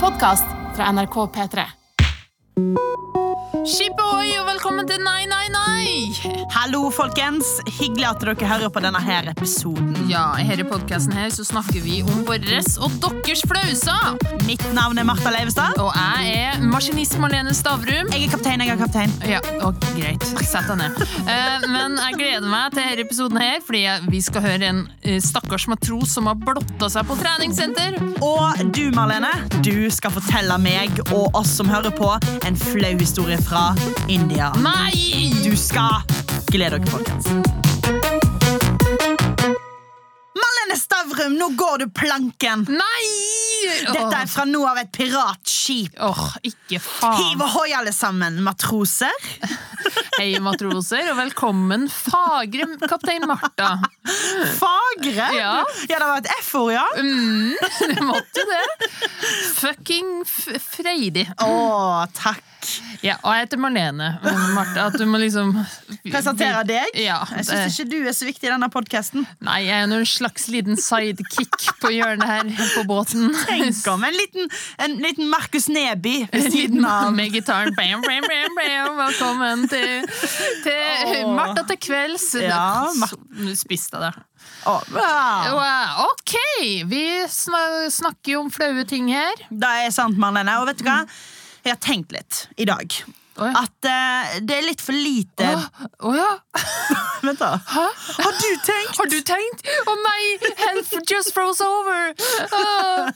podkast fra NRK P3. Skippoi og velkommen til Nei, nei, nei! Hallo, folkens. Hyggelig at dere hører på denne her episoden. Ja, i denne podkasten her så snakker vi om våres og deres flauser. Mitt navn er Martha Leivestad. Og jeg er maskinist Marlene Stavrum. Jeg er kaptein. jeg er kaptein. Ja, og Greit. Sett deg ned. Eh, men jeg gleder meg til denne episoden her, fordi vi skal høre en eh, stakkars matros som har blotta seg på treningssenter. Og du, Marlene, du skal fortelle meg og oss som hører på, en flau historie fra India. Nei! Du skal glede dere, folkens. Malene Stavrum, nå går du planken. Nei! Dette er fra nå av et piratskip. Åh, ikke faen. Hiv ohoi, alle sammen, matroser. Hei, matroser, og velkommen, fagre kaptein Martha. Fagre. Ja. ja, det var et F-ord, ja. Mm, det måtte det. Fucking freidig. Å, takk. Ja, og jeg heter Marlene. Martha, at du må liksom Presentere deg. Ja, Jeg syns ikke du er så viktig i denne podkasten. nei, jeg er en slags liten sidekick på hjørnet her på båten. Tenk om en liten, en liten Markus Neby ved siden av. med gitaren. Bam, bam, bam, bam. Velkommen til, til. Martha til kvelds. Ja, Mar spiste av det. Oh, wow. Wow, Ok, vi snakker jo om flaue ting her. Det er sant, Marlene. Og vet du hva? Jeg har tenkt litt i dag. Oi. At uh, det er litt for lite Å å ja. Vent, da. Har du tenkt? Har du tenkt? Å nei, health just froze over! Uh.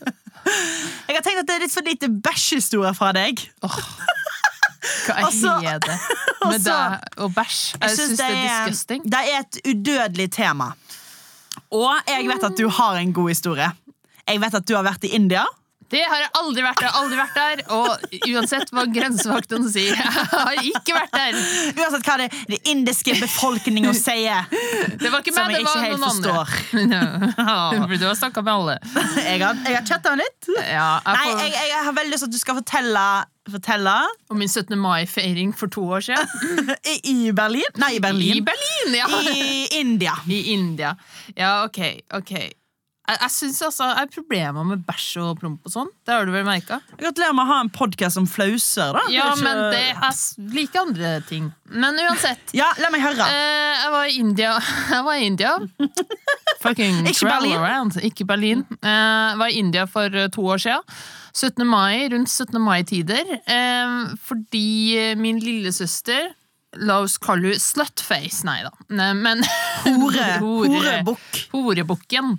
Jeg har tenkt at det er litt for lite bæsjhistorier fra deg. Hva Altså- er det med altså, deg og bæsj? Jeg syns det er disgusting. det er et udødelig tema. Og jeg vet at du har en god historie. Jeg vet at du har vært i India. Det har jeg aldri vært der. aldri vært der Og uansett hva grensevaktene sier, jeg har ikke vært der. Uansett hva det, det indiske befolkninga sier. Det var ikke Som meg, jeg det var ikke helt noen andre. No. du har snakka med alle. Jeg har, jeg har chatta litt. Ja, jeg Nei, jeg, jeg har veldig lyst til at du skal fortelle, fortelle Om min 17. mai-feiring for to år siden. I, Berlin? Nei, i Berlin. I Berlin. Berlin, ja! I India. I India. Ja, ok. ok Jeg, jeg synes altså, jeg har problemer med bæsj og promp og sånn. Det har du vel merka? Gratulerer med å ha en podkast om flauser. da Ja, Det er ikke- men det er like andre ting. Men uansett. Ja, La meg høre. Eh, jeg var i India. Jeg var i India. Fucking Ikke travel Berlin. around. Ikke Berlin. Eh, var i India for eh, to år siden. 17. mai, rundt 17. mai-tider. Eh, fordi min lillesøster La oss kalle henne slutface. Nei da. Men Hore. Hore. Horebukk. Horebukken.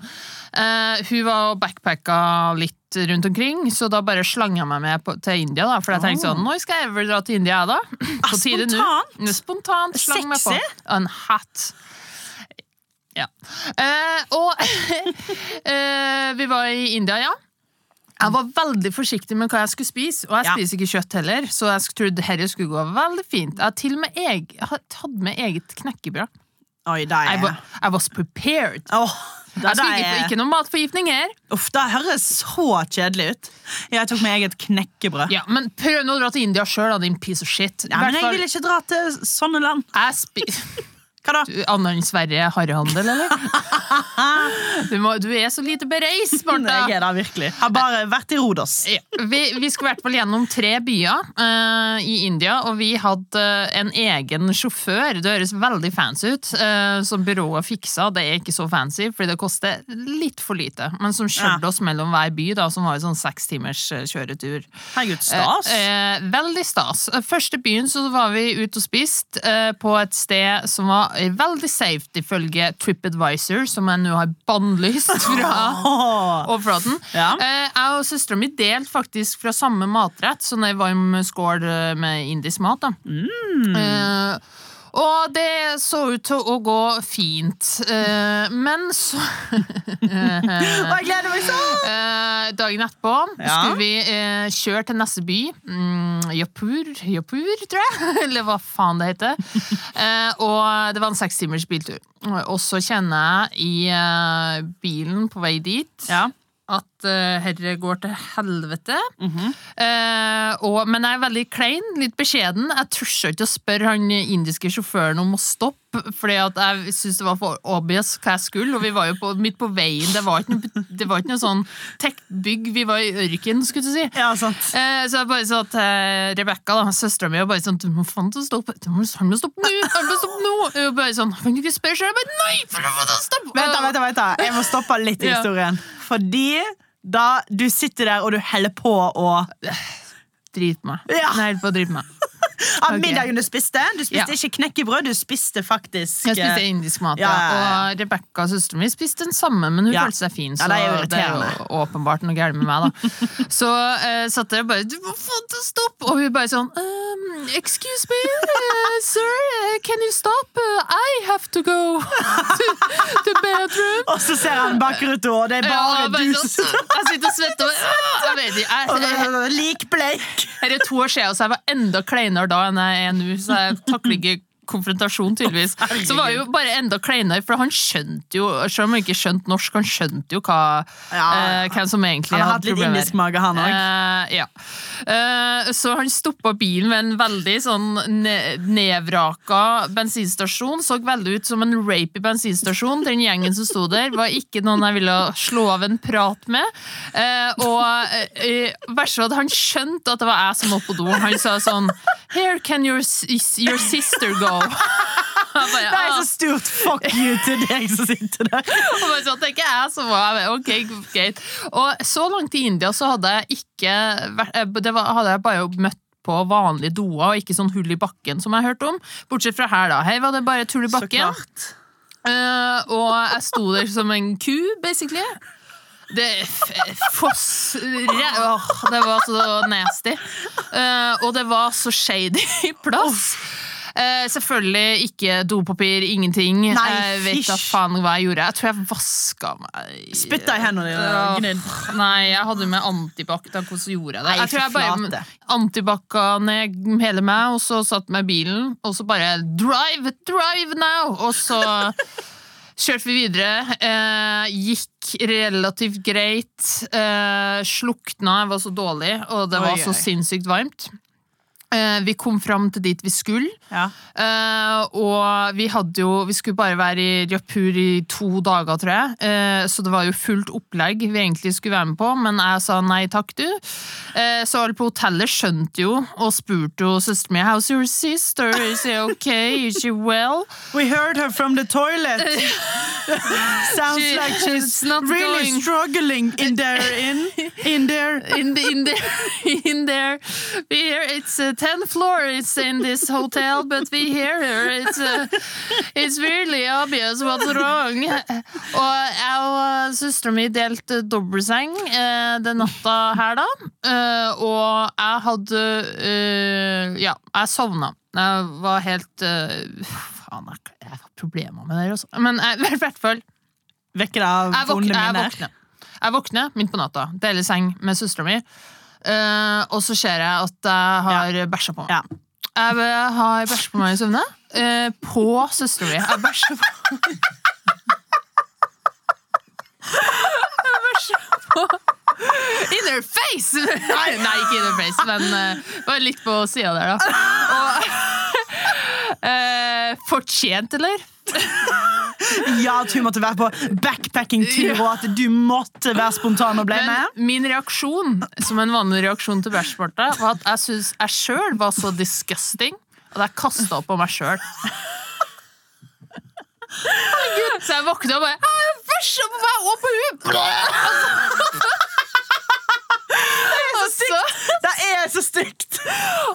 Eh, hun var og backpacka litt rundt omkring, så da bare slang jeg meg med på, til India. da For jeg tenkte sånn, nå skal jeg vel dra til India, da. På tide nå. spontant. Spontant slang meg på. En hat. Ja. Uh, og uh, vi var i India, ja. Jeg var veldig forsiktig med hva jeg skulle spise, og jeg Ja. spiser ikke kjøtt heller. Så jeg trodde dette skulle gå veldig fint. Jeg har til og med eg, jeg har tatt med eget knekkebrød. Oi, det I, er wa- I was prepared. Åh, det, Jeg skal ikke, få ikke noe matforgiftning her. Uff, det høres så kjedelig ut. Jeg tok med eget knekkebrød. Ja, men prøv nå å dra til India sjøl, din piece of shit. Ja, men jeg vil ikke dra til sånne land. jeg spi- Hva da? Annet enn Sverige harryhandel, eller? Du, må, du er så lite bereist, Martha. Jeg er der virkelig. Har bare vært i Rodos. Ja, vi, vi skulle i hvert fall gjennom tre byer uh, i India, og vi hadde eh, en egen sjåfør. Det høres veldig fancy ut, uh, som byrået fiksa. Det er ikke så fancy, fordi det koster litt for lite. Men som kjørte oss mellom hver by, da, som var en sånn seks timers kjøretur. Herregud, stas. Uh, veldig stas. Første byen så var vi ute og spist eh, på et sted som var veldig safe ifølge TripAdvisor, som jeg nå har bannlyst fra overflaten. Ja. Eh, jeg og søstera mi delte faktisk fra samme matrett, sånn ei varm skål eh, med indisk mat. da. Mm. Eh, og det så ut til å gå fint. Uh, men så Å, jeg gleder meg sånn! Uh, dagen etterpå Ja. skulle vi uh, kjøre til neste by. Mm, Japur, Japur, tror jeg. Eller hva faen det heter. Og det var en seks timers biltur. Og så kjenner jeg i bilen på vei dit Ja. at at uh, herre går til helvete. Mhm. Eh, og, men jeg er veldig klein, litt beskjeden. Jeg tør ikke å spørre han indiske sjåføren om å stoppe, fordi at jeg syntes det var for obvious hva jeg skulle, og vi var jo på, midt på veien. Det var ikke noe, det var ikke noe sånn tech-bygg, vi var i ørken, skulle du si. Ja, sant. Eh, så jeg bare sa til Rebekka, søstera mi, og bare sånn Du må faen til å stoppe. Du må, han må stoppe nå! Han må stoppe nå! Og bare sånn Kan du ikke spørre sjøl? Jeg bare nei! For å stoppe! Vent, da, vent, da, vent da. Jeg må stoppe litt i Ja. historien. Fordi da du sitter der og du heller på å Drit meg. Ja. Nei, på å drite meg. Av okay. middagen du spiste. Du spiste Ja. ikke knekkebrød, du spiste faktisk Jeg spiste indisk mat, ja. Og Rebekka, søsteren min, spiste den samme, men hun Ja. følte seg fin. Så det er det er jo åpenbart noe galt med meg, da. Så uh, satt jeg og bare Du må få til å stoppe! Og hun bare sånn um, Excuse me, uh, sir, uh, can you stop? Uh, I have to go to the bedroom. Og så ser han bakruta, og det er bare Ja, du som jeg sitter og svetter. Jeg vet ikke. Jeg, så- Likbleik. her er to år siden, så jeg var enda kleinere da enn jeg er nå. Så jeg takler ikke konfrontasjon, tydeligvis. Så var jo bare enda kleinere, for han skjønte jo, selv om han ikke skjønte norsk, han skjønte jo hva, Ja. uh, hvem som egentlig Han har hadde hatt litt problemer. indisk mage, han òg. Uh, ja. uh, så han stoppa bilen ved en veldig sånn ne nevraka bensinstasjon. Så veldig ut som en rapey bensinstasjon. Den gjengen som sto der, var ikke noen jeg ville slå av en prat med. Eh, og verst var at han skjønte at det var jeg som var på do. Han sa sånn Here can your, your sister go. Bare, Det er «Ah». så stort fuck you til deg som sitter der. Og bare sånn, det er jeg som var Ok, greit. Og så langt i India så hadde jeg ikke vært eh, Det var, hadde jeg bare møtt på vanlige doer, og ikke sånn hull i bakken som jeg hørte om. Bortsett fra her, da. Her var det bare et hull i bakken. Eh, og jeg sto der som en ku, basically. Det foss åh, Det var så nasty. Uh, og det var så shady plass. Uh, selvfølgelig ikke dopapir, ingenting. Nei, jeg vet da faen hva jeg gjorde. Jeg tror jeg vaska meg. Spytta i hendene dine. Uh, Nei, jeg hadde med antibac. Hvordan gjorde jeg det? Nei, jeg tror jeg bare Antibac-a ned hele meg, og så satt meg i bilen, og så bare Drive! Drive now! Og så kjørte vi videre. Eh, gikk relativt greit. Eh, slukna, jeg var så dårlig, og det var Oi, så oi. sinnssykt varmt. Eh, vi kom fram til dit vi skulle. Ja. Uh, og vi hadde jo Vi skulle bare være i Jaipur i to dager, tror jeg. Uh, så det var jo fullt opplegg vi egentlig skulle være med på, men jeg sa nei takk, du. Uh, så alle på hotellet skjønte jo, og spurte jo søsteren min How's your sister? Is she okay? Is she well? We heard her from the toilet. Sounds She- like she's really going. struggling in there. In in there. In, the, in there, in there, we hear it's a 10th floor. It's in this hotel, but we hear her. It's, uh, it's really obvious what's wrong. Og jeg og søstera mi delte dobbeltseng uh, den natta her, da. Uh, og jeg hadde eh, Ja, jeg sovna. Jeg var helt eh, Faen, jeg, har problemer med det også. Men jeg, i hvert fall Vekker av vonde minner. Jeg våkner midt på natta, deler seng med søstera mi, eh, og så ser jeg at jeg har bæsja på meg. Ja. Jeg eh, har bæsja på meg i søvne. Uh, på søstera mi. Jeg bæsja på Jeg bæsja på In her face! Nei, nei, ikke in her face, men uh, bare litt på sida der, da. Og eh, Fortjent, eller? Ja, at hun måtte være på backpacking-tur, og at du måtte være spontan og ble med. Men min reaksjon, som en vanlig reaksjon til bæsjsporta, var at jeg syns jeg sjøl var så disgusting at jeg kasta opp på meg sjøl. Så jeg våkna og bare «Jeg Bæsja på meg og på henne! Så Det er så stygt!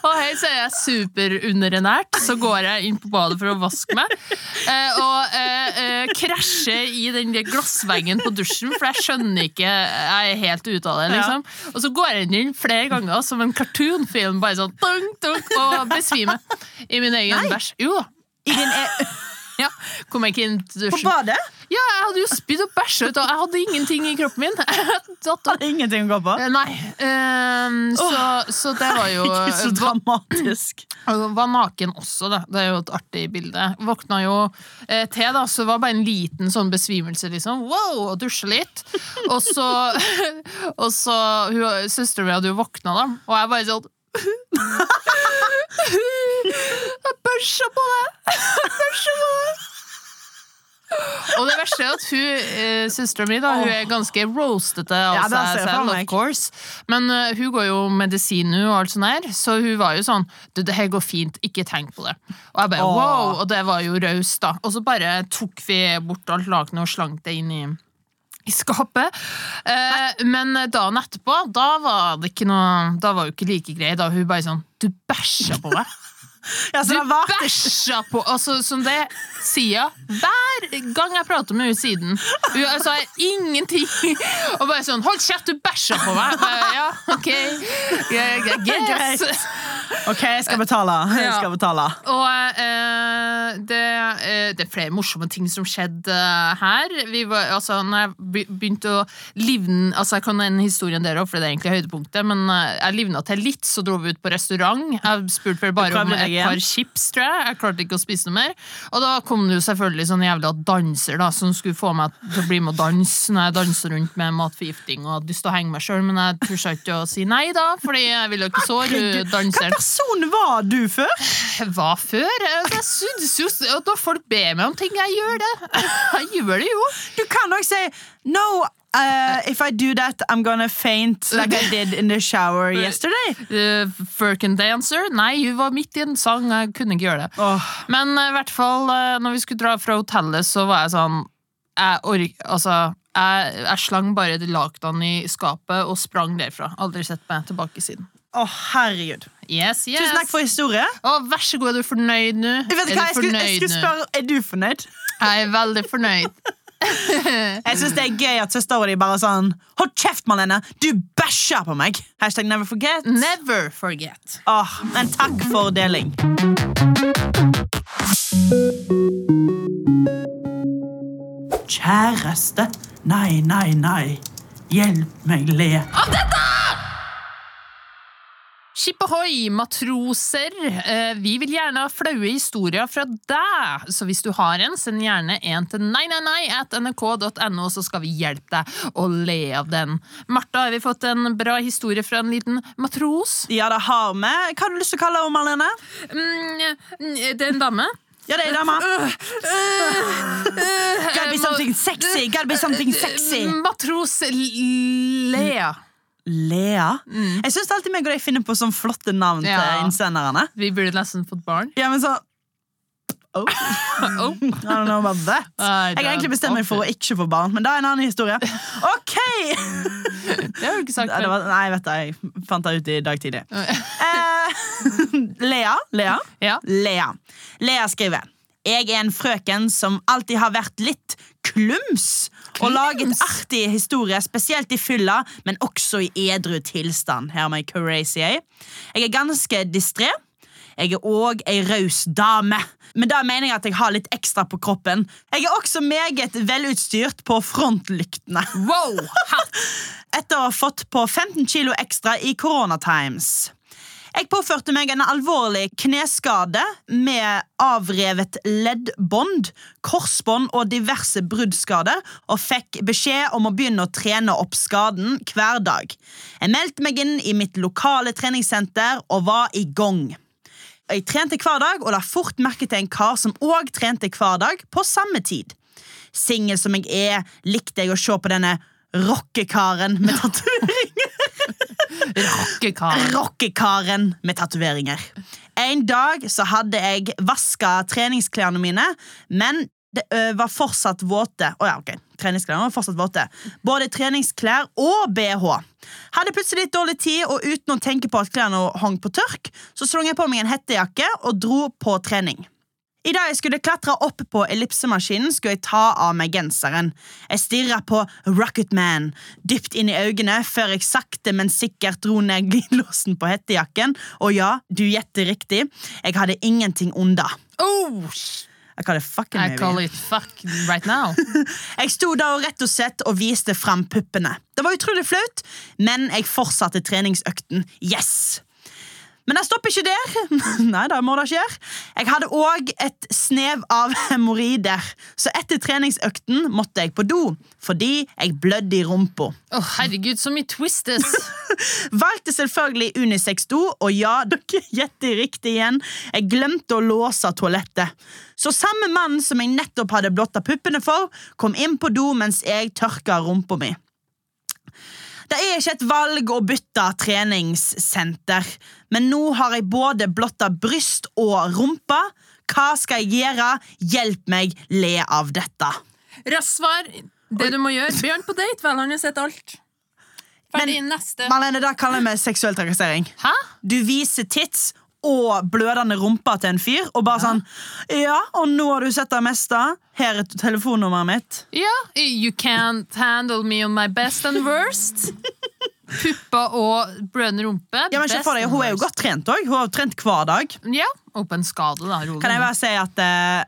og hei, så er jeg superunderernært, så går jeg inn på badet for å vaske meg. Eh, og eh, eh, krasjer i den glassveggen på dusjen, for jeg skjønner ikke Jeg er helt ute av det. liksom Og så går jeg inn flere ganger som en cartoonfilm, bare sånn dunk, dunk, og besvimer i min egen bæsj. Jo da. I din e Ja, kom jeg ikke inn til dusjen. På badet? Ja, jeg hadde jo spydd og bæsja ut, og jeg hadde ingenting i kroppen min. Hadde Ingenting å gå på? Eh, Nei. ehm, så, så det var jo Ikke så dramatisk dramatisk. var naken også, da. Det er jo et artig bilde. Våkna jo eh, til, da, så det var bare en liten sånn besvimelse, liksom. Wow! Og dusje litt. Og så, og så hun- Søstera mi hadde jo våkna, da, og jeg bare sånn bæsja på deg! Bæsja på deg! Og det verste er at hun, eh, søstera mi da, hun er ganske roastete av Ja, det ser seg jeg for selv, meg. of course. Men eh, hun går jo medisin nå, og alt sånt her, så hun var jo sånn Du, det her går fint, ikke tenk på det. Og jeg bare Åh. wow, og det var jo raust, da. Og så bare tok vi bort alt lakenet og slank det inn i i skapet. Eh, men dagen etterpå, da var det ikke noe Da var hun ikke like grei. Da hun bare sånn Du bæsja på meg! Ja, så Du bæsja på Altså, som det sier hver gang jeg prater med henne siden. Hun altså, ingenting Og bare sånn 'Hold kjeft, du bæsja på meg!' Uh, ja, OK. Yeah, yeah. Greit. Ok, jeg skal betale. Jeg skal betale. Og uh, det, uh, det er flere morsomme ting som skjedde her. Vi var, altså, når jeg begynte å livne Altså Jeg kan en historie der òg, for det er egentlig høydepunktet. Men eh, jeg livna til litt, så dro vi ut på restaurant. Jeg spurte vel bare om et par chips, tror jeg. Jeg klarte ikke å spise noe mer. Og da kom det jo selvfølgelig sånn jævla danser da som skulle få meg til å bli med å danse når jeg danser rundt med matforgifting og hadde lyst til å henge meg sjøl, men jeg turte ikke å si nei, da, fordi jeg ville jo ikke såre danseren. Hva person var du før? hva før? Altså, Jeg synes jo at Når folk ber meg om ting, jeg gjør det. Jeg gjør det jo. Du kan òg si No, uh, if I do that, I'm gonna faint like I did in the shower yesterday. Uh, Firkin Dancer? Nei, hun var midt i en sang. Jeg kunne ikke gjøre det. Oh. Men uh, i hvert fall, uh, når vi skulle dra fra hotellet, så var jeg sånn Jeg ork... Altså, jeg, jeg slang bare lakenene i skapet og sprang derfra. Aldri sett meg tilbake siden. åh, herregud. Yes, yes. Tusen takk for historie. Oh, vær så god, er du fornøyd nå? Er skulle spørre, Er du fornøyd? Jeg er veldig fornøyd. Jeg synes det er gøy at søstera di bare sånn Hold kjeft, Malene! Du bæsjer på meg! Hashtag never forget. Never forget. Åh, men takk for deling. Kjæreste. Nei, nei, nei. Hjelp meg le. Skip ohoi, matroser! Eh, Vi vil gjerne ha flaue historier fra deg, så hvis du har en, send gjerne en til nei, nei, nei at nrk.no, så skal vi hjelpe deg å le av den. Martha, har vi fått en bra historie fra en liten matros? Ja, det har vi. Hva har du lyst til å kalle henne, Marlene? Mm, det er en dame. Ja, det er dama. Gotta be something sexy. Gotta be something sexy. Matros Lea. Lea. Jeg syns alltid meg og deg finner på sånne flotte navn Ja. til innsenderne. Vi burde nesten fått barn. Ja, men så oh. Oh. I don't know about that. I Jeg har egentlig bestemt meg for å ikke få barn, men det er en annen historie. Ok! Det har du ikke sagt Det før. nei, vet du, jeg fant det ut i dag tidlig. Eh, Lea, Lea, Ja. Lea. Lea skriver Jeg er en frøken som alltid har vært litt klums og laget artige historier, spesielt i fylla, men også i edru tilstand. Her med crazy Jeg er ganske distré. Jeg er òg ei raus dame. Men da mener jeg at jeg har litt ekstra på kroppen. Jeg er også meget velutstyrt på frontlyktene. Wow! Etter å ha fått på 15 kilo ekstra i koronatimes. Jeg påførte meg en alvorlig kneskade med avrevet leddbånd, korsbånd og diverse bruddskader, og fikk beskjed om å begynne å trene opp skaden hver dag. Jeg meldte meg inn i mitt lokale treningssenter og var i gang. Jeg trente hver dag, og la fort merke til en kar som òg trente hver dag på samme tid. Singel som jeg er, likte jeg å se på denne rockekaren med tatoveringer. Rockekar. Rockekaren med tatoveringer. En dag så hadde jeg vaska treningsklærne mine, men det var fortsatt våte. Oh, ja, ok. Treningsklærne var fortsatt våte. Både treningsklær og BH. Hadde plutselig litt dårlig tid, og uten å tenke på at klærne hang på tørk, så slang jeg på meg en hettejakke og dro på trening. I dag jeg skulle klatre opp på ellipsemaskinen, skulle jeg ta av meg genseren. Jeg stirra på Rocketman dypt inn i øynene før jeg sakte, men sikkert dro ned glidelåsen på hettejakken. Og ja, du gjetter riktig, jeg hadde ingenting under. Oh, Jeg kaller det fucking I call it fuck right now. Jeg sto da og rett og slett og viste fram puppene. Det var utrolig flaut, men jeg fortsatte treningsøkten. Yes! Men jeg stopper ikke der. Nei, det må det skje. Jeg hadde òg et snev av hemoroider, så etter treningsøkten måtte jeg på do fordi jeg blødde i rumpa. Oh, herregud, så mye twistes! Valgte selvfølgelig unisex do, og ja, dere gjetter riktig igjen. Jeg glemte å låse toalettet. Så samme mann som jeg nettopp hadde blotta puppene for, kom inn på do mens jeg tørka rumpa mi. Det er ikke et valg å bytte treningssenter, men nå har jeg både blotta bryst og rumpa. Hva skal jeg gjøre? Hjelp meg le av dette. Raskt svar. Det du må gjøre. Bjørn på date, vel, han har sett alt. Ferdig, neste. Marlene, det kaller vi seksuell trakassering. Hæ? Du viser tits og blødende rumpa til en fyr, og bare sånn Ja, og nå har du sett det meste. Her er telefonnummeret mitt. Ja, you can't handle me on my best and worst. Puppa og brønn rumpe. Ja, men for deg, Hun er jo godt trent òg. Hun har jo trent hver dag. Ja, og på en skade, da. Rolig. Kan jeg bare si at uh,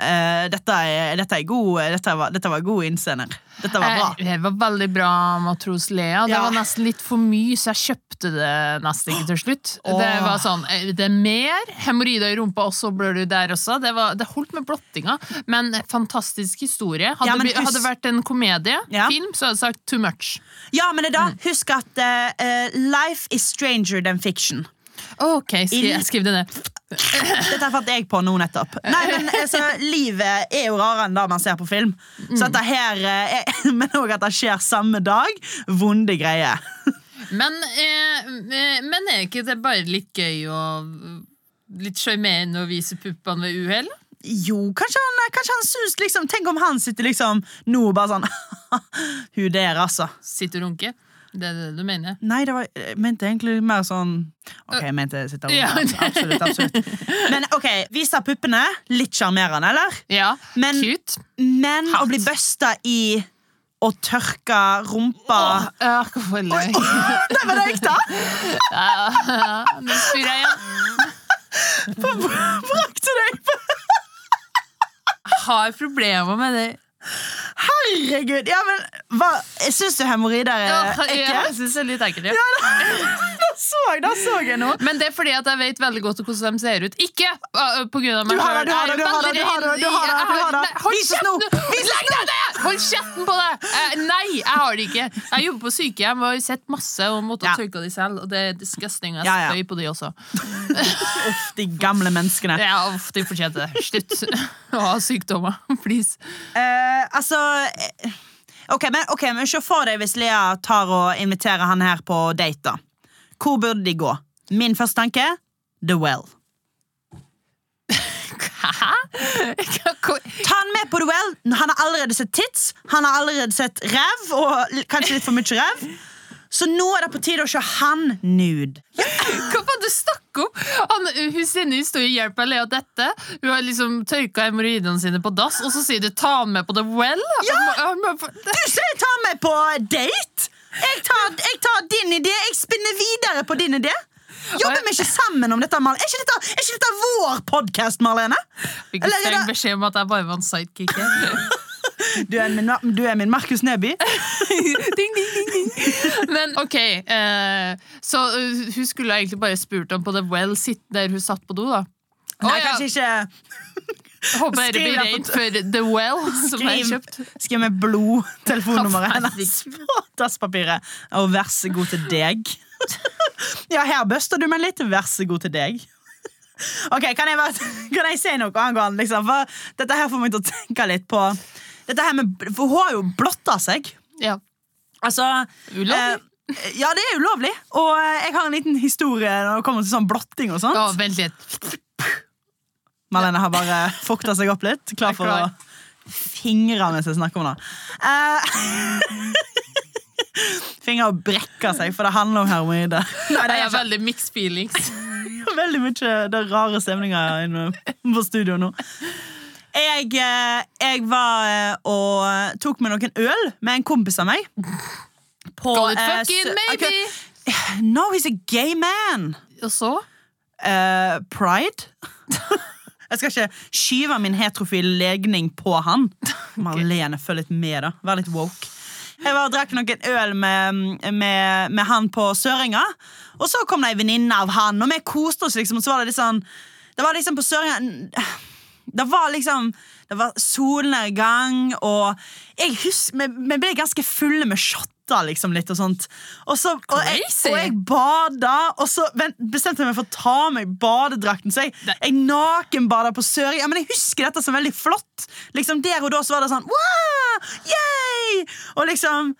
uh, dette, er, dette, er god, dette, var, dette var god innsender. Dette var bra. Eh, Det var veldig bra, matros Lea. Det Ja. var nesten litt for mye, så jeg kjøpte det nesten ikke til slutt. Oh. Det var sånn, eh, det er mer hemoroider i rumpa, og så blør du der også. Det, var, det holdt med blottinga, men fantastisk historie. Hadde, Ja, det husk- hadde vært en komediefilm, Ja. så hadde jeg sagt too much. Ja, men det da, husk at eh, life is stranger than fiction. Ok, skri, jeg skriver det ned. Dette fant jeg på nå nettopp. Nei, men altså, Livet er jo rarere enn det man ser på film. Så dette her eh, er, Men òg at det skjer samme dag. Vonde greier. Men, eh, eh, men er ikke det bare litt gøy og litt sjarmerende å vise puppene ved uhell? Jo, kanskje han, kanskje han syns liksom Tenk om han sitter liksom nå og bare sånn Hun der, altså. Sitter og runke? Det er det du mener? Nei, det var, jeg mente egentlig mer sånn Ok, jeg mente sitte rundt Ja. Absolutt, absolutt. Men ok, vise puppene. Litt sjarmerende, eller? Ja, Men- cute. Men å bli busta i å tørke rumpa Ja, hvorfor løy? Det var det ekte! Nå spyr jeg igjen. Brakte deg på Har problemer med det. Herregud! Ja, men hva, Syns du hemoroider er Ja, jeg syns det er litt ekkelt. Ja. Da så, da så jeg noe. Men det er fordi at jeg vet veldig godt hvordan de ser ut. Ikke uh, på grunn av meg det, du har det, du har det, du har det, du har det, du har det. Vis oss nå! Vis oss! Hold kjeften på deg! Eh, nei, jeg har det ikke. Jeg jobber på sykehjem og har sett masse og måtte Ja. tørke de selv. Og det er disgusting. Jeg Ja, ja. på de også. Uff, de gamle menneskene. Ja, uff, de fortjente det. Slutt å ha sykdommer, please. Eh, altså Ok, men, okay, men se for deg hvis Lea tar og inviterer han her på date. da Hvor burde de gå? Min første tanke The Well. Hæ? Ta han med på The Well. Han har allerede sett tits, han har allerede sett ræv, og kanskje litt for mye ræv. Så nå er det på tide å se han nude. Hva faen du snakker om? Han, hun i hjelp hjelper Lea dette. Hun har liksom tørka hemoroidene sine på dass, og så sier du 'ta han med på The Well'? Ja! Han han Du sier ta med på date! Jeg tar, jeg tar din idé, jeg spinner videre på din idé. Jobber vi ikke sammen om dette, Marlene? Er ikke dette, er ikke dette vår podkast, Marlene? Fikk streng beskjed om at jeg bare var en sidekick. Du er min, du er min Markus Neby. ding, ding, ding. Men ok, eh, så uh, hun skulle egentlig bare spurt om på The Well sitt der hun satt på do, da. Nei, Å, ja. kanskje ikke Håper dere Skriv blir det på for The Well, som jeg Skriv. kjøpt. Skriv med blod telefonnummeret hennes på dasspapiret. Og vær så god til deg. Ja, her buster du meg litt. Vær så god til deg. Ok, Kan jeg, bare, kan jeg si noe angående liksom, For Dette her får meg til å tenke litt på Dette her med, For hun har jo blotta seg. Ja. Altså Ulovlig. eh, ja, det er ulovlig. Og eh, jeg har en liten historie når det kommer til sånn blotting og sånt. Ja, vent litt. Marlene har bare fukta seg opp litt. Klar for klar. å fingre mens jeg snakker om det. Eh, Fingre og brekke seg, for det handler om hermoide. Nei, det er veldig mixed feelings. veldig mye det rare stemninger inne på studio nå. Jeg, eh, jeg var eh, og tok med noen øl med en kompis av meg. På, Got it eh, fucking maybe! Okay. No, he's a gay man. Og så? Uh, pride. Jeg skal ikke skyve min heterofile legning på han. Marlene, følg litt med, da. Vær litt woke. Jeg var og drakk noen øl med, med, med han på Søringa, og så kom det ei venninne av han, og vi koste oss, liksom, og så var det litt sånn Det var liksom på Søringa Det var liksom Det var solnedgang, og jeg husker, vi, ble ganske fulle med shot. liksom, litt og sånt. Og så og jeg, og jeg bada, og så bestemte jeg meg for å ta av meg badedrakten. Så jeg, jeg nakenbada på Søringa. Men jeg husker dette som veldig flott. Liksom Der og da så var det sånn wow, yay! Og liksom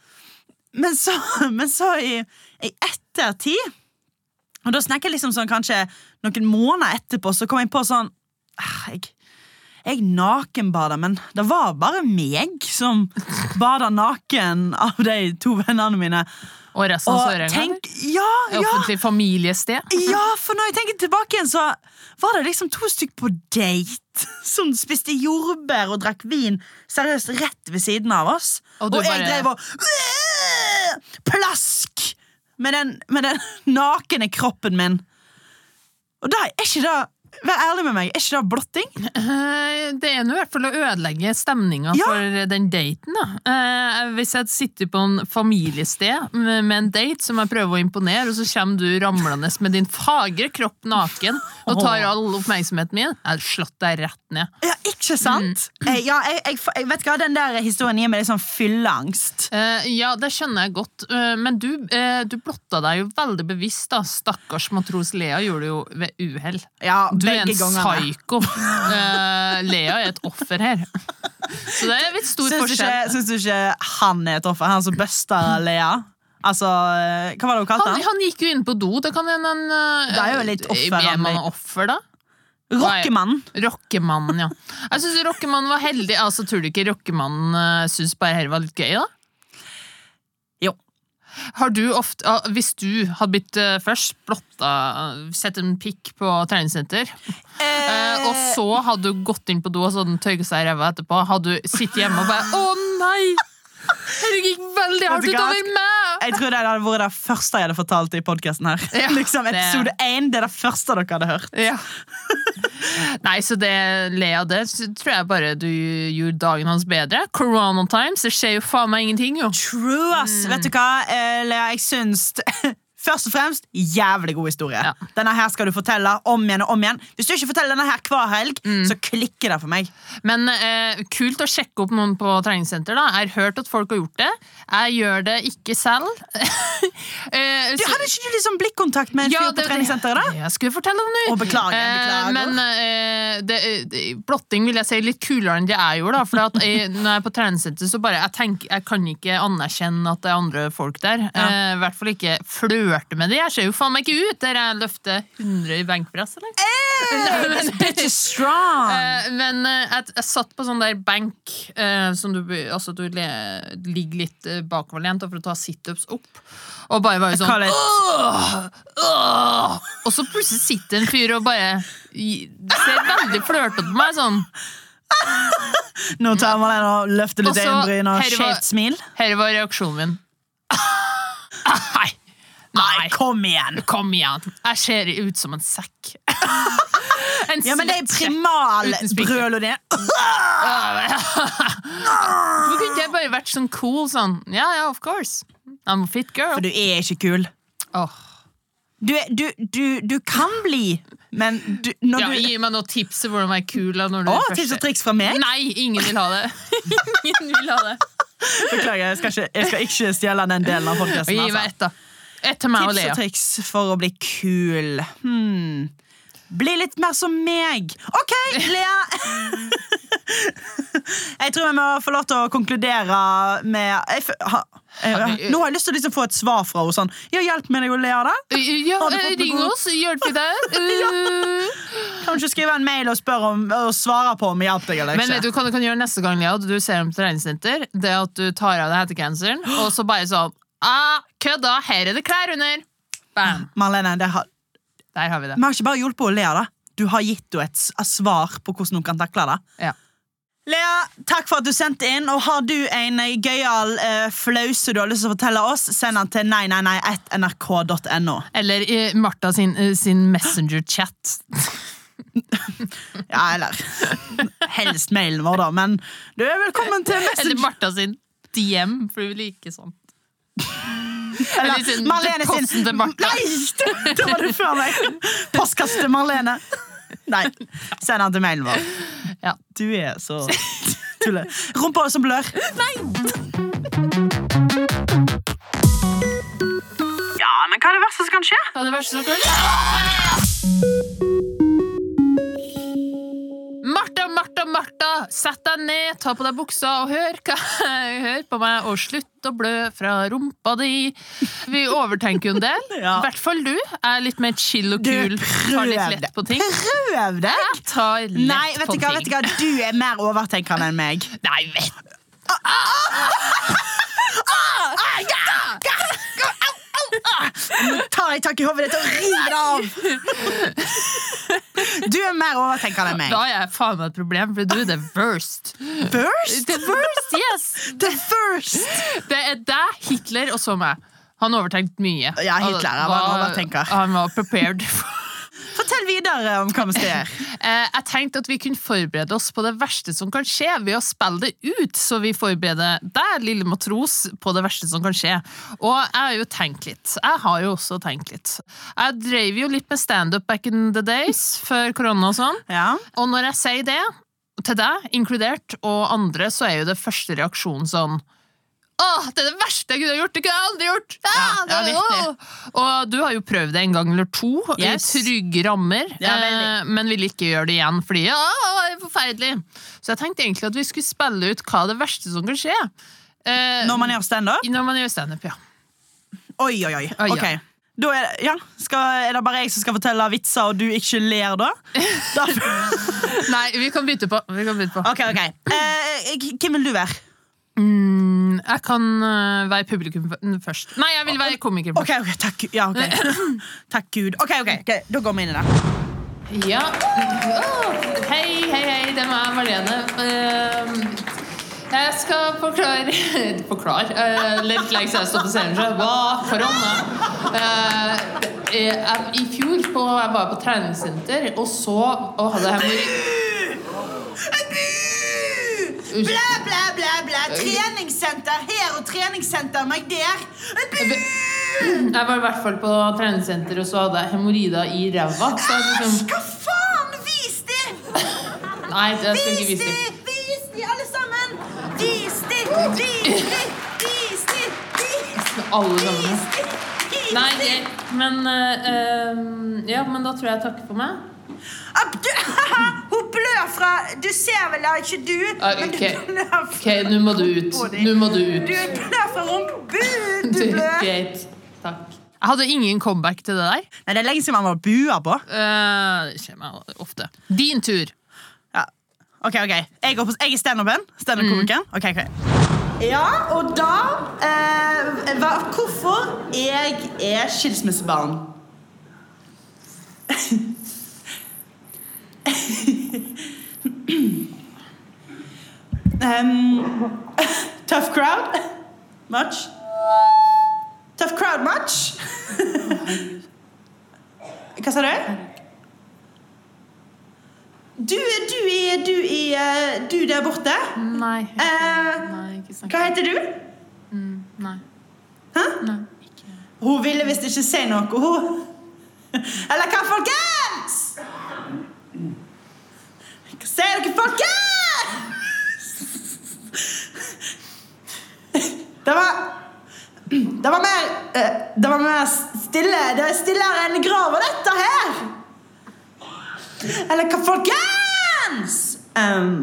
Men så, men så i, i ettertid Og da snakker jeg liksom sånn kanskje noen måneder etterpå, så kom jeg på sånn ah, Jeg, jeg nakenbada, men det var bare meg som bada naken av de to vennene mine. Og resten av Sørenga? ja, ja, Offentlig familiested? ja, for når jeg tenker tilbake igjen, så var det liksom to stykker på date som spiste jordbær og drakk vin seriøst rett ved siden av oss. Og Og, jeg bare- drev og! Plask! Med den, med den nakne kroppen min. Og da er ikke det Vær ærlig med meg, er ikke det blotting? Eh, Det er nå i hvert fall å ødelegge stemninga Ja. for den daten. Da. Eh, Hvis jeg sitter på en familiested med med en date som jeg prøver å imponere, og så kommer du ramlende med din fagre kropp naken og tar all oppmerksomheten min, jeg hadde slått deg rett ned. Ja, ikke sant? Eh, ja, jeg, jeg, jeg vet hva, Den der historien gir meg litt sånn fylleangst. Eh, ja, det skjønner jeg godt, eh, men du, eh, du blotta deg jo veldig bevisst, da. Stakkars matros Lea gjorde det jo ved uhell. Ja, Du er en psyko. Lea er et offer her. Så det er litt stor Syns forskjell. ikke, syns du ikke han er et offer? Han som busta Lea? Altså, Hva var det hun kalte Han, han? gikk jo inn på do. Det kan hende han eh, Det er jo litt offer, Er man offer, da? Rockemannen. Rockemannen, ja. Jeg syns rockemannen var heldig. Altså, Tror du ikke rockemannen uh, syns bare dette var litt gøy, da? Jo. Har du ofte, ah, Hvis du hadde blitt eh, først blotta, uh, sett en pikk på treningssenter, eh, og så hadde du gått inn på do og så hadde den tøyget seg i ræva etterpå, hadde du sittet hjemme og bare Å nei! Det gikk veldig hardt utover meg! Jeg tror det hadde vært det første jeg hadde fortalt i podkasten her. Ja, liksom Episode én, det er det første dere hadde hørt. Ja. Nei, så det, Lea, det så tror jeg bare du gjorde dagen hans bedre. Corona times, det skjer jo faen meg ingenting, jo. True, ass. Vet du hva, eh, Lea, jeg syns Først og fremst, jævlig god historie. Ja. Denne her skal du fortelle om igjen og om igjen. Hvis du ikke forteller denne her hver helg, Mm. så klikker det for meg. Men eh, kult å sjekke opp noen på treningssenter. da Jeg har hørt at folk har gjort det. Jeg gjør det ikke selv. Eh, Du, hadde ikke du liksom blikkontakt med en Ja, fyr på det- treningssenteret? da? Jeg skulle fortelle om nå. Å, beklager, Eh, beklager. Men eh, det, det, blotting vil jeg si er litt kulere enn det jeg gjorde. Da, for jeg, når jeg er på treningssenter, så bare jeg, tenker, jeg kan ikke anerkjenne at det er andre folk der. Eh, I hvert fall ikke flørte med det. Jeg ser jo faen meg ikke ut der jeg løfter 100 i benkpress. Eller? Hey, bitch is strong! Eh, men jeg, jeg satt på sånn der benk eh, som du, altså du ligger litt bakoverlent for å ta situps opp. Og bare var jo sånn «Åh! Åh!» Og så plutselig sitter en fyr og bare ser veldig flørtete på meg. Sånn. Nå tar man den og løfter litt øyenbryn og skjevt smil. Her var reaksjonen min. Nei. Nei, Kom igjen! kom igjen. Jeg ser ut som en sekk. En Ja, men det er svett sekk. primal Uten spiker. brøl og det. Hvorfor kunne jeg bare vært sånn cool sånn? Ja, ja, of course. I'm a fit girl. For du er ikke kul. Åh. Du, du, du, du kan bli, men du, Ja, gi meg noen tips om hvordan være kul. Når du tips og triks fra meg? Nei, ingen vil ha det. ingen vil ha det. Beklager, jeg skal ikke, jeg skal ikke stjele den delen av podkasten. gi meg et, ett, da. Ett til meg og Tips og triks for å bli kul. Hmm. Bli litt mer som meg. OK, Lea! jeg tror vi må få lov til å konkludere med jeg, ha, jeg, Nå har jeg lyst til å liksom få et svar fra henne. Sånn, ja, hjelp meg å le av det. Ja, eh, ring oss, Hjelp vi deg? Uh. Kan du ikke skrive en mail og spørre om, og svare på om jeg hjelper deg eller Men vet du hva du kan gjøre neste gang, Lea? Du ser om treningssenter. Det at du tar av deg hettegenseren, og så bare sånn ah, Kødda! Her er det klær under! Bam! Marlene, det har, Der har vi det. vi har ikke bare hjulpet henne å le av det. Du har gitt henne et et svar på hvordan hun kan takle det. Ja. Lea, takk for at du sendte inn. Og Har du en eh, gøyal uh, flause du har lyst til å fortelle oss, send den til nei, nei, nei, nrk.no. Eller i Martha sin, eh, sin Messenger-chat. Ja, eller Helst mailen vår, da, men du er velkommen til Messenger. Eller Martha sin DM, for du liker sånt. Eller sin, Marlene sin posten til Martha. Nei! Det, det var det før meg. Postkasse til Marlene. Nei, send den til mailen vår. Ja. Du er så tulle. Rumpa som blør. Nei! Ja, men hva er det verste som kan skje? Hva er det verste som kan skje? Martha, Martha, Martha, sett deg ned, ta på deg buksa og hør, hva, hør på meg, og slutt å blø fra rumpa di. Vi overtenker jo en del. I Ja. hvert fall du. Er litt mer chill og Du, kul. Tar litt lett på ting. Prøv deg! Jeg tar lett Nei, vet du hva, vet du hva? Du er mer overtenkende enn meg. Nei, vet Nå tar jeg tak i hodet ditt og river det av! Du er mer overtenkende enn meg. Da er jeg faen meg et problem, for du er the worst. First? The worst, yes! The first! Det er deg, Hitler og så meg. Han overtenkte mye. Ja, Hitler, han var en overtenker. Han var prepared. Fortell videre om hva vi skal gjøre. Eh, jeg tenkte at vi kunne forberede oss på det verste som kan skje, ved å spille det ut, så vi forbereder deg, lille matros, på det verste som kan skje. Og jeg har jo tenkt litt. Jeg har jo også tenkt litt. Jeg drev jo litt med standup back in the days, før korona og sånn. Ja. Og når jeg sier det, til deg inkludert, og andre, så er jo det første reaksjonen sånn Åh, det er det verste jeg kunne gjort! Det kunne jeg aldri gjort! Ah, Ja, ja, det- åh. Og du har jo prøvd det en gang eller to, Yes. i trygge rammer, Ja, eh, men vil ikke gjøre det igjen fordi ja, det er forferdelig. Så jeg tenkte egentlig at vi skulle spille ut hva det verste som kan skje. Eh, Når man gjør standup? når man gjør standup, ja. Oi, oi, oi. Oi, ja. Ok. Da er, det- ja, skal, er det bare jeg som skal fortelle vitser, og du ikke ler da? da Nei, vi kan bytte på. Vi kan bytte på. ok, ok. Eh, hvem vil du være? Mm, jeg kan uh, være publikum først. Nei, jeg vil være komiker først. Ok, ok, takk, ja, ok. takk Gud. Ok, ok, Da går vi inn i det. Ja. Oh, Hei, hei, hei, det er meg, Marlene. Uh, Jeg skal forklare Forklare? Uh, litt siden jeg står på scenen. Så hva korona? Uh, jeg- I fjor på, jeg var på treningssenter og så og hadde hemorri... Blæ, blæ, blæ, blæ. Treningssenter her og treningssenter meg der. Jeg var i hvert fall på treningssenter og så hadde jeg hemoroider i ræva. Æsj, liksom, Hva faen? Vis de! nei, jeg skal ikke Vis vise de. det. Vis de, alle sammen! Vis de, Vis de, Vis de! Alle sammen. Nei. Men uh, Ja, men da tror jeg jeg takker for meg. Du, Hun blør fra Du ser vel da ikke du, Ah, men du blør fra Ok, nå må du ut. Nå må du ut. Du blør fra rumpebunnen. Du Du, blør. Greit. Takk. Jeg hadde ingen comeback til det der. Nei, Det er lenge siden man var bua på. Uh, Det skjer meg ofte. Din tur. Ja. Ok, ok Jeg, går på, jeg er standupen. Standup-komikeren. Ok, ok Ja, og da eh, hva, Hvorfor jeg er skilsmissebarn? um, tough crowd? Much? Tough crowd much? Hva sa du? Du, du, er, du, er, du der borte? Nei. Uh, Nei, ikke hva heter du? Nei. Hæ? Nei, ikke. Hun ville visst ikke si noe, hun. Eller hva, folkens? Hva sier dere, folkens? Det var Det var mer eh, Det var mer stille. Det er stillere enn grava, dette her. Eller hva, folkens? Um,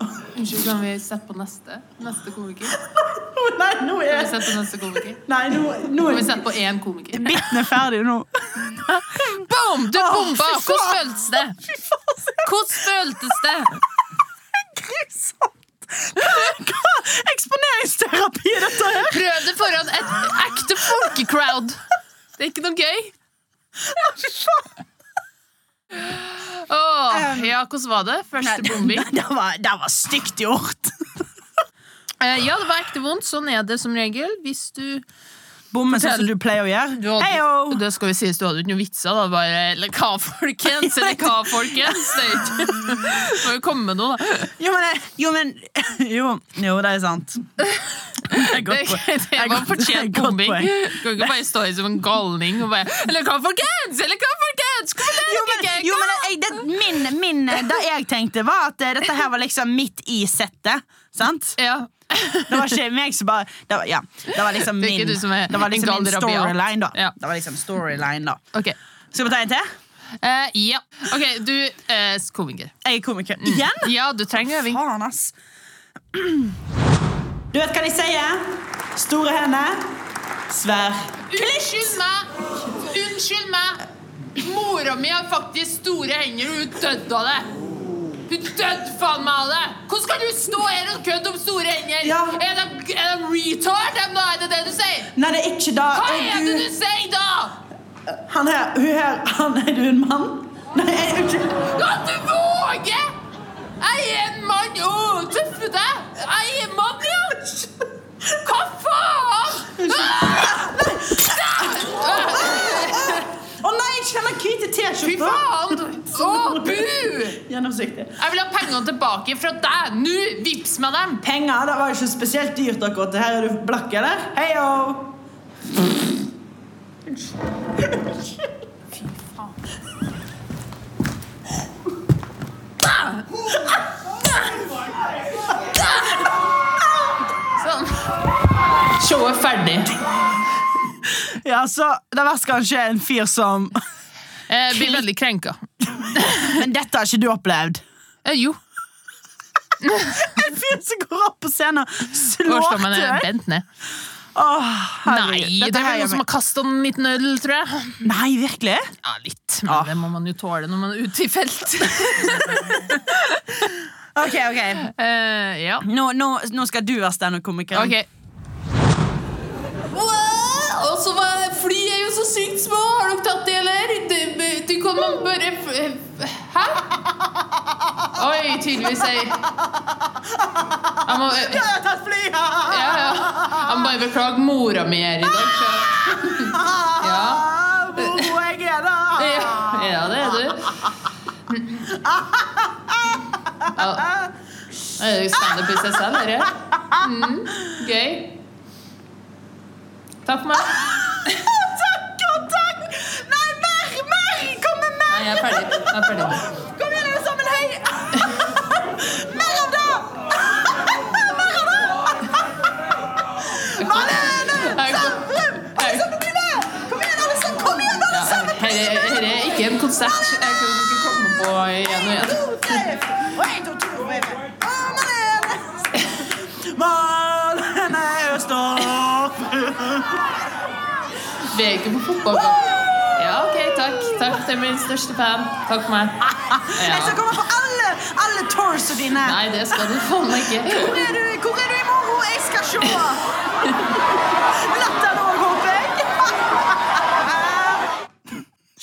Unnskyld, kan vi sette på neste? Neste komiker? nei, nå Kan vi er sette på neste komiker? Nei, nå, nå Kan vi er sette på én komiker? Bitten er ferdig nå. Boom! Du bomba! Hvordan føltes det? Hvordan føltes det? grusomt! Eksponeringsterapi i dette her? Prøv det foran et ekte folkecrowd! Det er ikke noe gøy. Fy faen. Åh, ja, hvordan var det? Første bombing? Det var, det var stygt gjort. Eh, ja, det var ekte vondt. Sånn er det som regel. Hvis du bomme sånn som du pleier å gjøre. Du hadde, Heyo! det skal vi si, du hadde jo ikke noen vitser, da. Bare Eller hva, folkens? Eller hva, folkens? Det Må jo komme med noe, da. Jo, men, jo, men jo, jo, det er sant. Det er godt poeng. det er var godt- det er fortjent godt bombing. poeng. Du kan ikke bare stå her som en galning og bare Eller hva, folkens? Eller hva, folkens? Jo, men, jo, men jeg, det, min, min, det jeg tenkte, var at eh, dette her var liksom midt i settet. Sant? Ja. Det var ikke meg som bare Det var, ja, det var liksom min Det var liksom min storyline, da. Ja. Det var liksom storyline da okay. Skal vi ta en til? Uh, ja. Ok, du er komiker. Jeg er komiker. Igjen? Ja, du trenger øving. Faen, ass. Du vet hva de sier? Store hender, svær Unnskyld meg! Unnskyld meg! Mora mi har faktisk store hender, og hun døde av det. Hun døde faen meg av det! Hvordan kan du stå her og kødde om store hender? Ja. Er, de, er de retard, dem da? Er det det du sier? Nei, det er ikke da. Hva Er er det du, du sier, da? han her, hun her, han er du en mann? Nei, jeg- er ikke At du våger! Jeg er en mann! Å, tøffe deg! Jeg er mann, ja! Hva faen? Å nei, jeg kjenner hvite Fy T-skjorter. faen! Å, bu! Gjennomsiktig. Jeg vil ha pengene tilbake fra deg! Nå! Vips meg dem! Penger, det var ikke spesielt dyrt akkurat. Her er du blakk, eller? Heio! Sånn. Showet er ferdig. Ja, så det verste kanskje er en fyr som Jeg blir veldig krenka. Men dette har ikke du opplevd. Eh, jo. En fyr som går opp på scenen og slår til ned. Åh. Nei, Dette det er vel noen som har kasta en liten øl, tror jeg. Nei, virkelig? Ja, litt. Men Ah. det må man jo tåle når man er ute i felt. Ok, ok. Eh, ja. Nå, nå, nå skal du være standup-komiker. Ok. Og så var Fly er jo så sykt små. Har dere tatt det, eller? Du, du kan man bare Hæ? Oi, tydeligvis ei Jeg må Jeg har tatt flyet! ja, ja. Jeg må bare beklage mora mi her i dag. Så. Ja. Hvor jeg er da? Ja, det er du. Det er du standup i seg selv, dette. Mm, gøy. Takk for meg. Jeg er ferdig. Jeg er ferdig. Kom igjen, alle sammen! Hei! mer av det! mer av det! Malene! Sandrum! Alle sammen bli med! Kom igjen, alle sammen! Kom igjen, alle sammen! her, er, ikke en konsert. Jeg ikke komme på igjen og igjen. Malene! Østorp! Vi er ikke på fotballkamp. Ja, takk. det er min største fan. Takk for meg. Jeg skal komme på alle, alle toursene dine! Nei, det skal du faen meg ikke. Hvor er du, Hvor er du i morgen? Jeg skal se! Latter òg, håper jeg.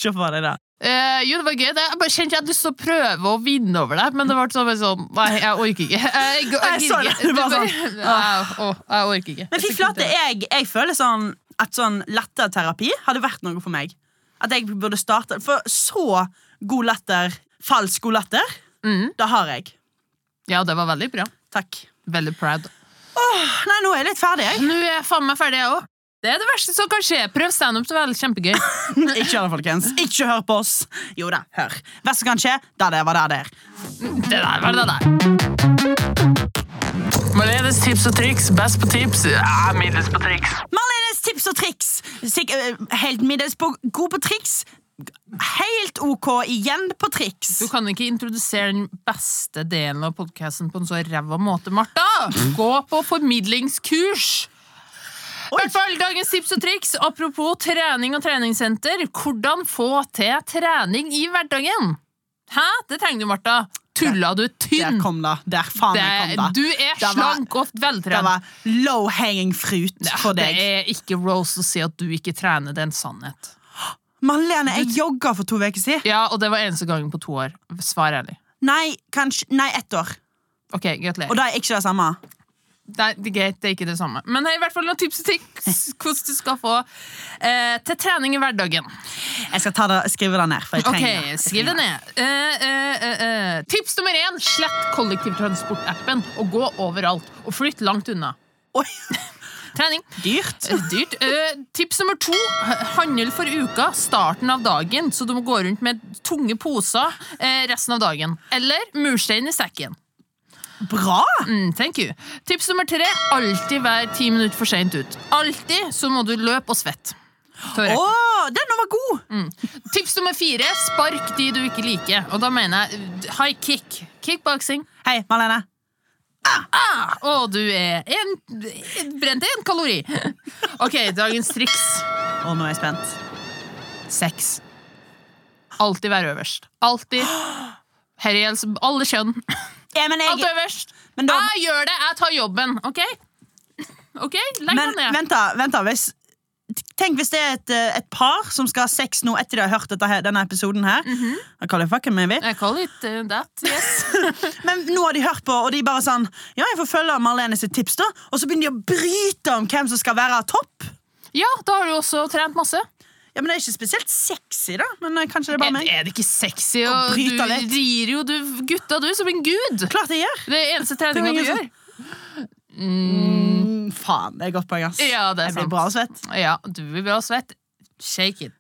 Se på deg det. Uh, jo, det var gøy. det. Jeg bare kjente jeg hadde lyst til å prøve å vinne over deg, men det ble sånn, sånn Nei, jeg orker ikke. Jeg, jeg, jeg, Jeg det, bare- sånn. Jeg orker ikke. Men fy flate, jeg, jeg føler sånn at sånn latterterapi hadde vært noe for meg. At jeg burde starte For så god latter, falsk god latter, mm. det har jeg. Ja, det var veldig bra. Takk. Veldig proud. Åh, Nei, nå er jeg litt ferdig, jeg. Nå er jeg faen meg ferdig, jeg òg. Det er det verste som kan skje. Prøv standup, det er kjempegøy. Ikke gjør det, folkens. Ikke hør på oss. Jo da, hør. Hva som kan skje, det var det det er. Det der var det der. Malenes tips og triks. Best på tips. Ja, middels på triks. Malenes tips og triks. Sik eh, helt middels på god på triks. Helt OK igjen på triks. Du kan ikke introdusere den beste delen av podkasten på en så ræva måte, Martha! Gå på formidlingskurs! I hvert fall dagens tips og triks. Apropos trening og treningssenter. Hvordan få til trening i hverdagen? Hæ? Det trenger du, Martha. Tulla du Der tynn? kom det. Der faen det, jeg kom det. du er Det var- slank og Det var low hanging fruit for Det er ikke Rose å si at du ikke trener, det er en sannhet. Marlene, jeg jogga for to uker siden. Ja, og det var eneste gangen på to år. Svar ærlig. Nei, kanskje Nei, ett år. Ok, gratulerer. Og da er ikke det samme. Nei, det er greit, det er ikke det samme. Men i hvert fall noen tips og triks hvordan du skal få eh, til trening i hverdagen. Jeg skal ta det, skrive det ned. For jeg trenger. Skriv det ned. Eh, eh, eh, eh. Tips nummer én slett kollektivtransportappen og gå overalt. Og flytt langt unna. Oi, Trening. dyrt. Eh, Dyrt. Eh, tips nummer to. Handel for uka, starten av dagen, så du må gå rundt med tunge poser eh, resten av dagen. Eller murstein i sekken. Bra! Mm, thank you. Tips nummer tre. Alltid vær ti minutter for seint ut. Alltid så må du løpe og svette. Å, den var god! Tips nummer fire. Spark de du ikke liker. Og da mener jeg high kick. Kickboxing. Hei, Marlene. Ah, og du er en, brent én kalori. Ok, dagens triks. Å, nå er jeg spent. Sex. Alltid være øverst. Alltid. Her gjelder alle kjønn. Ja, men Alt jeg, øverst. men da, Jeg gjør det, jeg tar jobben. OK? Ok, Legg men deg ned. vent, da. Vent da hvis, tenk hvis det er et, eh, et par som skal ha sex nå etter de har hørt dette, her- denne episoden her. Mhm. Jeg kaller det fucking maybe. Jeg call it uh, that, yes. Men nå har de hørt på, og de bare sånn Ja, jeg får følge Marlene sitt tips, da. Og så begynner de å bryte om hvem som skal være topp. Ja, da har du også trent masse. Ja, men Det er ikke spesielt sexy, da. Men eh, kanskje det er bare meg. er det ikke sexy? Og du bryte litt. rir jo du, gutta du som en gud! Klart jeg gjør. Det er eneste treninga du gjør. Mm, faen, det er godt poeng, ass. Ja, det er jeg blir sant. bra og svett. Ja, du blir bra svett. Shake it.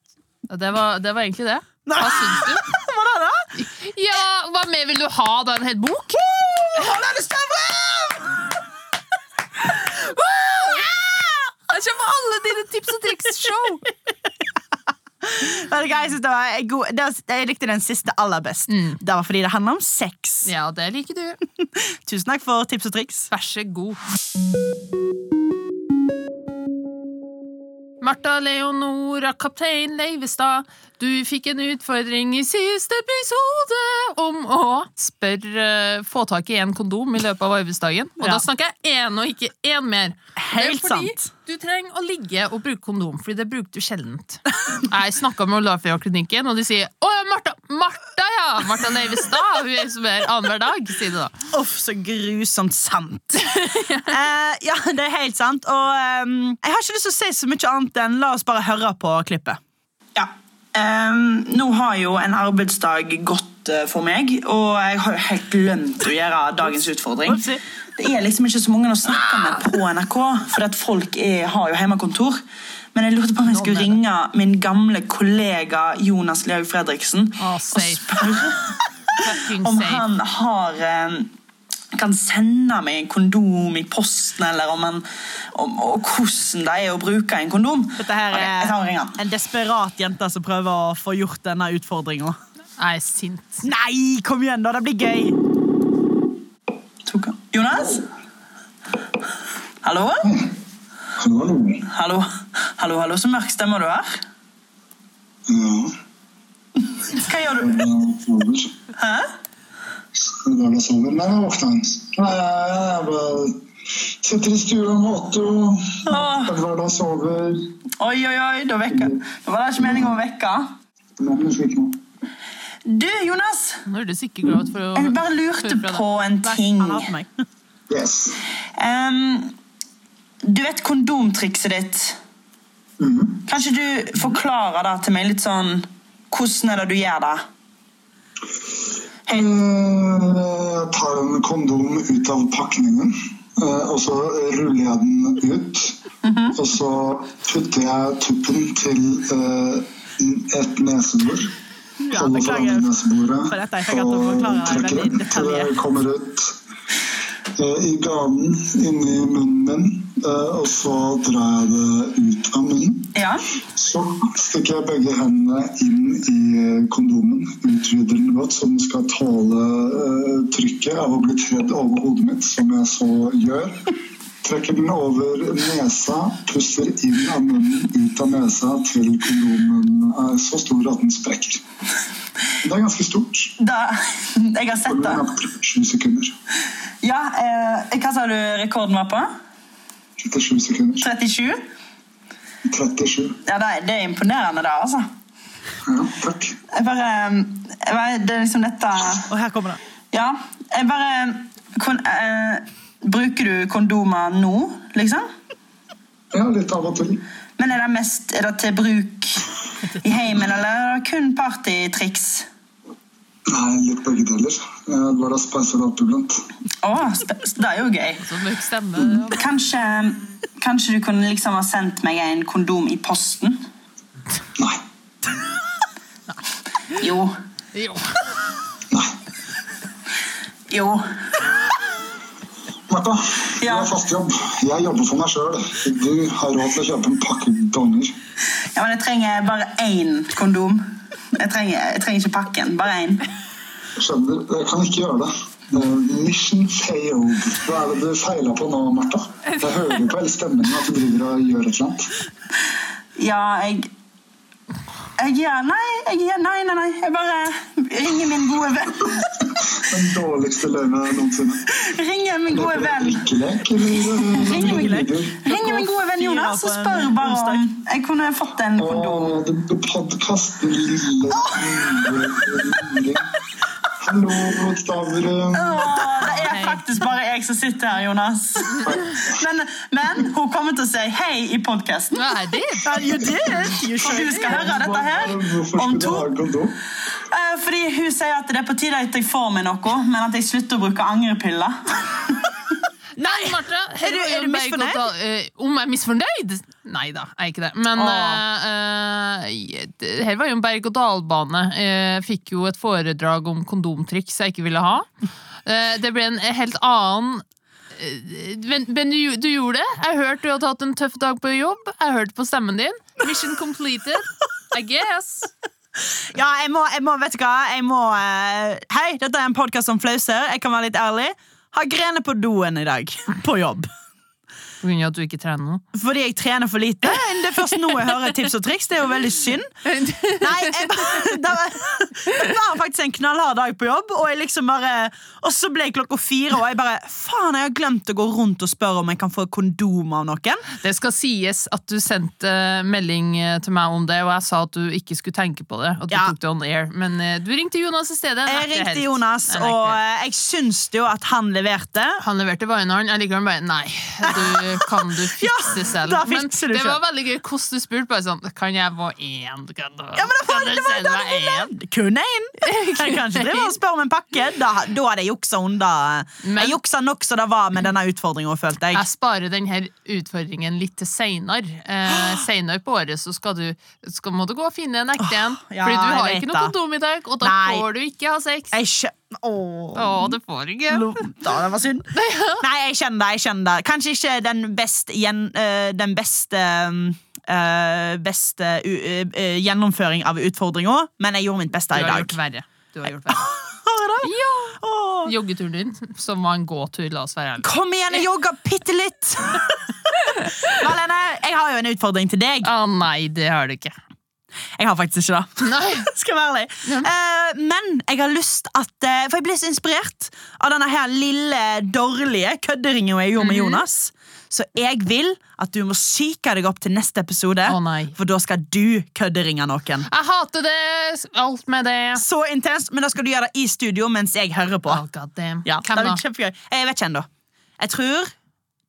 Og Det var, det var egentlig det. Nei. Hva syns du? Hva da, da? Ja, Hva mer vil du ha? da? En hel bok? Marlene Stavrum! Jeg kjøper alle dine tips og triks-show! Jeg, god, jeg likte den siste aller best. Det var fordi det handler om sex. Ja, det liker du. Tusen takk for tips og triks. Vær så god. Martha Leonora, kaptein Leivestad, du fikk en utfordring i siste episode om å spørre få tak i en kondom i løpet av arbeidsdagen. Og Ja. da snakker jeg én og ikke én mer. Helt det er fordi sant. Du trenger å ligge og bruke kondom, Fordi det bruker du sjeldent. Jeg snakka med Olafia-klinikken, og de sier 'Å ja, Martha, Martha ja! Martha Leivestad, hun er som er annenhver dag', sier de da. Uff, så grusomt sant. uh, ja, det er helt sant. Og um, jeg har ikke lyst til å si så mye annet enn la oss bare høre på klippet. Ja. Ehm, nå har jo en arbeidsdag gått uh, for meg, og jeg har jo helt glemt å gjøre dagens utfordring. Det er liksom ikke så mange å snakke med på NRK, for at folk er, har jo hjemmekontor. Men jeg lurte på om jeg skulle ringe min gamle kollega Jonas Lehaug Fredriksen og spørre om han har eh, kan sende meg en kondom i posten, eller om en, om, og hvordan det er å bruke en kondom. Dette her er en desperat jente som prøver å få gjort denne utfordringa. Jeg er sint. Nei, kom igjen, da! Det blir gøy. Tok han. Jonas? Hallo? Hallo. Hallo, hallo, hallo. Så mørk stemme du har. Ja, Hva gjør du? jeg I dag jeg sover. Nei, jeg våkna. Nei, jeg, bare sitter i stua med Otto. Dag sover. Oi, oi, oi. Da, vekker. da var det ikke meningen å vekke. Men jeg noe. Du, Jonas. Nå er du sikkert glad for å Jeg bare lurte på en ting. Yes. Um, du vet kondomtrikset ditt? Mhm. Kanskje du forklarer det til meg litt sånn Hvordan er det du gjør det? Eh, Jeg tar en kondom ut av pakningen, eh, og så ruller jeg den ut. Og så putter jeg tuppen til eh, et nesebor. Ja, beklager for dette. Jeg fikk ikke hatt og forklare veldig den til det kommer ut eh, i ganen inni munnen min. eh, Og så drar jeg det ut av munnen. Ja. Så stikker jeg begge hendene inn i eh, kondomen, utvider den godt så den skal tåle eh, trykket av å bli tredd over hodet mitt, som jeg så gjør. Trekker den over nesa, puster inn av munnen, ut av nesa, til kondomen er så stor at den sprekker. Det er ganske stort. Da, jeg har sett det det. er sju sekunder. Ja, eh, Hva sa du rekorden var på? 37 sekunder. 37? 37. Ja, det er, det er imponerende, det, altså. Ja, takk. Jeg bare, jeg bare Det er liksom dette Og her kommer det. Ja, jeg bare kun, eh, Bruker du kondomer nå, liksom? Ja, litt av og til. Men er det mest er det til bruk i heimen, eller er det kun partytriks? Nei, litt begge deler. Jeg Det var det speiser opp iblant. Å, det er jo gøy. Stemme. Kanskje, kanskje du kunne liksom ha sendt meg en kondom i posten? Nei. Jo. Jo. Nei. Jo. Martha, du Ja. har fast jobb. Jeg jobber for meg sjøl. Du har råd til å kjøpe en pakke donger. Ja, men jeg trenger bare én kondom. Jeg trenger, jeg trenger ikke pakken, bare én. Skjønner, jeg kan ikke gjøre det. Mission failed. Hva er det du feiler på nå, Martha? Jeg hører på hele stemmen at du driver og gjør et eller annet. Ja, jeg jeg gjør Nei, jeg gjør, nei, nei, nei. Jeg bare ringer min gode venn. Den dårligste løgnen noensinne. Ringer min gode venn. Ringer min, ringer min gode venn Jonas og spør bare om jeg kunne fått en kondom. Å, det podkasten lille lille- Hallo, Stavrum. Jeg som sitter her, Jonas. Men, men hun kommer til å si hei i podkasten. Det? You did! You Og hun du skal høre dette her om to? Eh, Fordi hun sier at det er på tide at jeg får meg noe, men at jeg slutter å bruke angrepiller. Nei, Martha! Er du- er du misfornøyd? Uh, om jeg er misfornøyd? Nei da, jeg er ikke det. Men uh, eh, her var jo en berg-og-dal-bane. Fikk jo et foredrag om kondomtriks jeg ikke ville ha. Det ble en helt annen men, men du, du gjorde det. Jeg hørte du hadde hatt en tøff dag på jobb. Jeg hørte på stemmen din. Mission completed. I guess. Ja, jeg må, jeg må, vet du hva? Jeg må Hei, dette er en podkast om flauser. Jeg kan være litt ærlig. Har grenet på doen i dag. På jobb. På grunn av at du ikke trener nå. Fordi jeg trener for lite. Det er først nå jeg hører tips og triks. Det er jo veldig synd. Nei, bare- det, var, det var faktisk en knallhard dag på jobb, og liksom bare Og så ble jeg klokka fire, og jeg bare Faen, jeg har glemt å gå rundt og spørre om jeg kan få kondom av noen. Det skal sies at du sendte melding eh, til meg om det, og jeg sa at du ikke skulle tenke på det. At du Ja. tok det on air Men eh, du ringte Jonas i stedet. Jeg ringte helt. Jonas, og eh, jeg syns jo at han leverte. han leverte varene, jeg liker han bare Nei, du kan du fikse selv. da Men det selv. var veldig gøy hvordan du spurte. Bare sånn Kan jeg få én? Kan du, Ja, men det var, kan du meg én? kun én! Kanskje det var å spørre om en pakke. Da, da hadde jeg juksa unna. Jeg juksa nok så det var med denne utfordringa, følte jeg. Jeg sparer denne utfordringen litt til seinere. Eh, seinere på året så skal du, skal, må du gå og finne en ekte en. ja, Fordi du har ikke noe kondom i dag, og da Nei. får du ikke ha sex. Jeg Åh. får du ikke. Da, det var synd. Nei, jeg kjenner det. jeg kjenner det Kanskje ikke den beste, gjen, øh, den beste øh, Beste øh, gjennomføring av utfordringa, men jeg gjorde mitt beste Du i har dag. gjort verre. Du har gjort verre. Har jeg det? Ja. Åh. Joggeturen din, som var en gåtur, la oss være. Kom igjen, jeg jogga bitte litt! Malene, jeg har jo en utfordring til deg. Å nei, det har du ikke. Jeg har faktisk ikke det. Nei. Skal være ærlig. Eh, men jeg har lyst at eh, For jeg ble så inspirert av denne her lille, dårlige kødderinga jeg gjorde med Jonas. Så jeg vil at du må psyke deg opp til neste episode, oh, for da skal du kødderinge noen. Jeg hater det, alt med det. Så intenst, men da skal du gjøre det i studio mens jeg hører på. Oh, God damn. Ja, Hvem da? Jeg vet ikke ennå. Jeg tror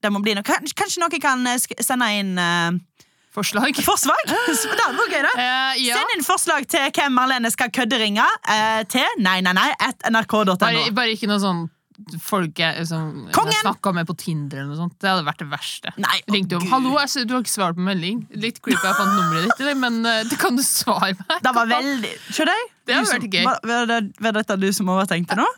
det må bli noe. Kanskje, kanskje noen kan sende inn eh, Forslag? forslag? Det var gøy, da. Uh, ja. Send inn forslag til hvem Marlene skal kødderinge uh, til nei, nei, nei, at nrk.no. Bare, bare ikke noe sånn folk jeg, som jeg snakka med på Tinder eller noe sånt. Det hadde vært det verste. Nei, å Ringte om. Hallo, jeg du har ikke svart på melding. Litt creepy, jeg fant nummeret ditt, eller, men uh, det kan du svare meg. Det var veldig Skjønner jeg? Det hadde vært gøy. Var, var, det, var dette du som overtenkte nå?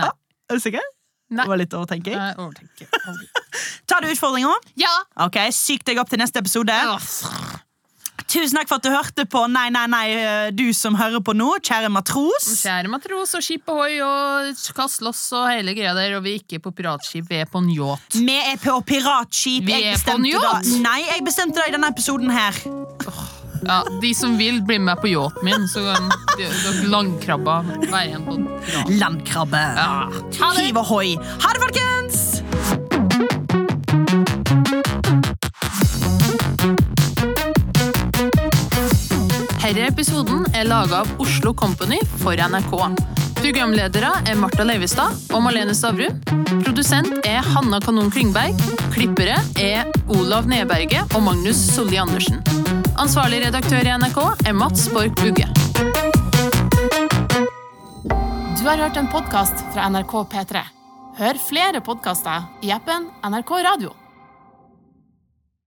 Nei. Ah, er du sikker? Nei. Det var litt overtenking. Nei, overtenker. Tar du utfordringa? Ja! Ok, Syk deg opp til neste episode. Ja. Tusen takk for at du hørte på Nei, nei, nei, eh, du som hører på nå, kjære matros. Kjære matros og skip ohoi og kast loss og hele greia der, og vi er ikke på piratskip, vi er på en yacht. Vi er på piratskip. Vi Jeg er på en yacht. Nei, jeg bestemte det i denne episoden her. Ja, De som vil bli med på yachten min, så kan dere være igjen på pirat. Landkrabbe. Ja. Hiv ohoi. Ha det, folkens! Denne episoden er laga av Oslo Company for NRK. Programledere er Marta Leivestad og Malene Stavrum. Produsent er Hanna Kanon Klingberg. Klippere er Olav Nedberget og Magnus Solli Andersen. Ansvarlig redaktør i NRK er Mats Borg Bugge. Du har hørt en podkast fra NRK P3. Hør flere podkaster i appen NRK Radio.